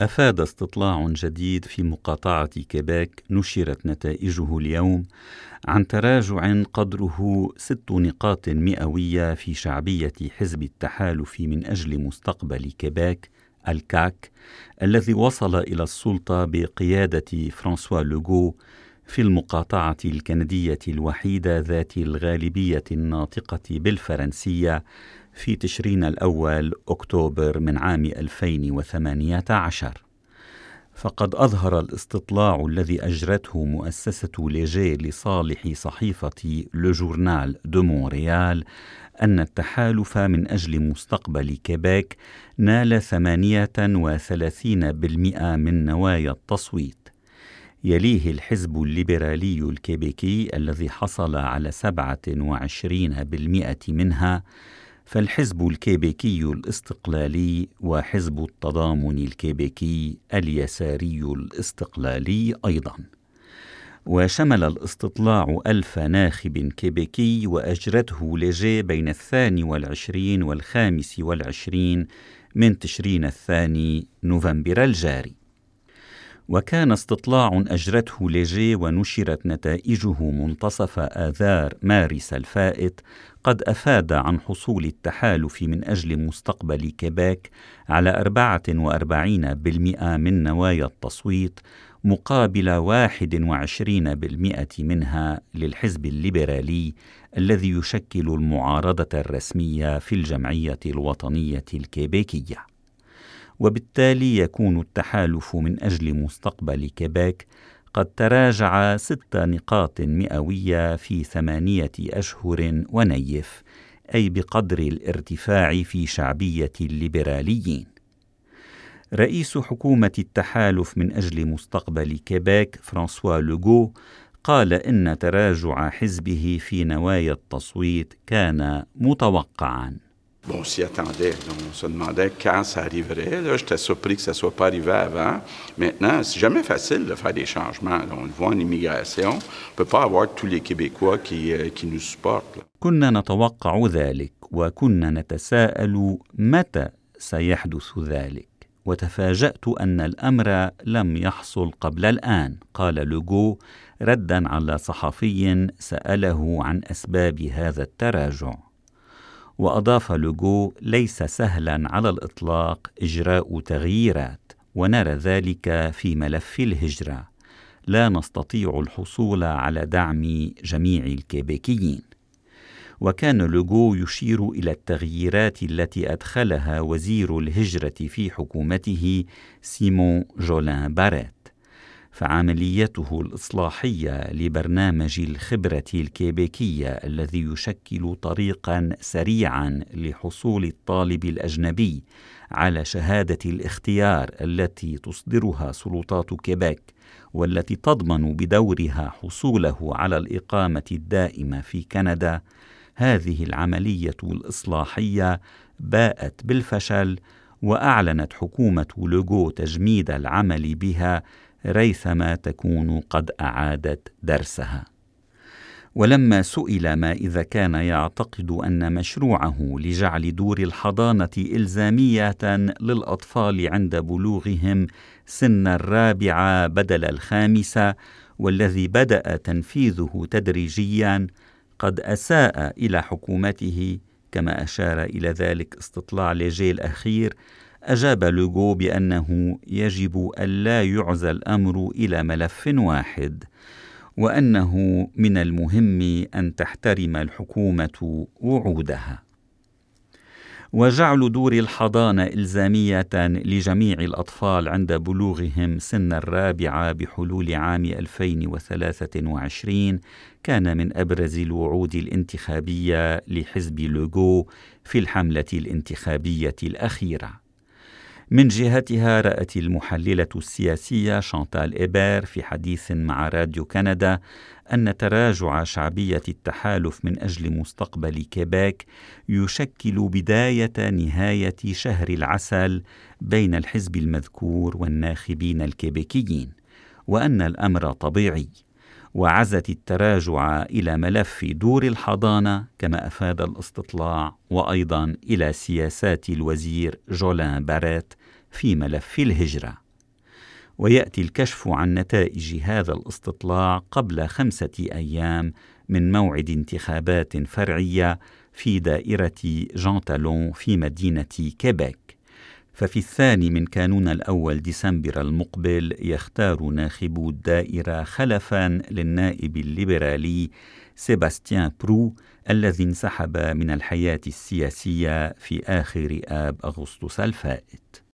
أفاد استطلاع جديد في مقاطعة كيبيك نشرت نتائجه اليوم عن تراجع قدره ست نقاط مئوية في شعبية حزب التحالف من أجل مستقبل كيبيك الكاك الذي وصل إلى السلطة بقيادة فرانسوا لوغو في المقاطعة الكندية الوحيدة ذات الغالبية الناطقة بالفرنسية في تشرين الأول أكتوبر من عام 2018 فقد أظهر الاستطلاع الذي أجرته مؤسسة ليجي لصالح صحيفة لو جورنال دو مونريال أن التحالف من أجل مستقبل كيبيك نال 38% من نوايا التصويت. يليه الحزب الليبرالي الكيبيكي الذي حصل على 27% منها فالحزب الكيبيكي الاستقلالي وحزب التضامن الكيبيكي اليساري الاستقلالي أيضا. وشمل الاستطلاع ألف ناخب كيبيكي وأجرته لجي بين الثاني والعشرين والخامس والعشرين من تشرين الثاني نوفمبر الجاري. وكان استطلاع أجرته ليجي ونشرت نتائجه منتصف آذار مارس الفائت قد أفاد عن حصول التحالف من أجل مستقبل كيبيك على 44% من نوايا التصويت مقابل 21% منها للحزب الليبرالي الذي يشكل المعارضة الرسمية في الجمعية الوطنية الكيبيكية وبالتالي يكون التحالف من أجل مستقبل كيبيك قد تراجع ست نقاط مئوية في ثمانية أشهر ونيف أي بقدر الارتفاع في شعبية الليبراليين. رئيس حكومة التحالف من أجل مستقبل كيبيك فرانسوا لوغو قال إن تراجع حزبه في نوايا التصويت كان متوقعاً. Bon, on s'y attendait. Donc, on se demandait quand ça arriverait. Là, j'étais surpris que ça ne soit pas arrivé avant. Maintenant, c'est jamais facile de faire des changements. Là, on le voit en immigration. On ne peut pas avoir tous les Québécois qui, euh, qui nous supportent. Là. كنا نتوقع ذلك وكنا نتساءل متى سيحدث ذلك وتفاجأت أن الأمر لم يحصل قبل الآن قال لوغو ردا على صحفي سأله عن أسباب هذا التراجع وأضاف لوغو ليس سهلا على الإطلاق إجراء تغييرات ونرى ذلك في ملف الهجرة. لا نستطيع الحصول على دعم جميع الكيبيكيين. وكان لوغو يشير إلى التغييرات التي أدخلها وزير الهجرة في حكومته سيمون جولان باريت. في عمليته الإصلاحية لبرنامج الخبرة الكيبيكية الذي يشكل طريقا سريعا لحصول الطالب الأجنبي على شهادة الاختيار التي تصدرها سلطات كيبيك والتي تضمن بدورها حصوله على الإقامة الدائمة في كندا. هذه العملية الإصلاحية باءت بالفشل وأعلنت حكومة لوغو تجميد العمل بها ريثما تكون قد أعادت درسها. ولما سئل ما إذا كان يعتقد أن مشروعه لجعل دور الحضانة إلزامية للأطفال عند بلوغهم سن الرابعه بدل الخامسه والذي بدأ تنفيذه تدريجيا قد أساء إلى حكومته كما أشار إلى ذلك استطلاع ليجي الاخير أجاب لوغو بأنه يجب ألا يعزى الأمر إلى ملف واحد وأنه من المهم أن تحترم الحكومة وعودها. وجعل دور الحضانة إلزامية لجميع الأطفال عند بلوغهم سن الرابعة بحلول عام 2023 كان من أبرز الوعود الانتخابية لحزب لوغو في الحملة الانتخابية الأخيرة. من جهتها رأت المحللة السياسية شانتال إيبير في حديث مع راديو كندا أن تراجع شعبية التحالف من أجل مستقبل كيبيك يشكل بداية نهاية شهر العسل بين الحزب المذكور والناخبين الكيبيكيين وأن الأمر طبيعي. وعزت التراجع إلى ملف دور الحضانة كما أفاد الاستطلاع وأيضا إلى سياسات الوزير جولان باريت في ملف الهجرة. ويأتي الكشف عن نتائج هذا الاستطلاع قبل خمسة أيام من موعد انتخابات فرعية في دائرة جان تالون في مدينة كيبيك ففي الثاني من كانون الأول ديسمبر المقبل يختار ناخبو الدائرة خلفا للنائب الليبرالي سيباستيان برو الذي انسحب من الحياة السياسية في آخر آب أغسطس الفائت.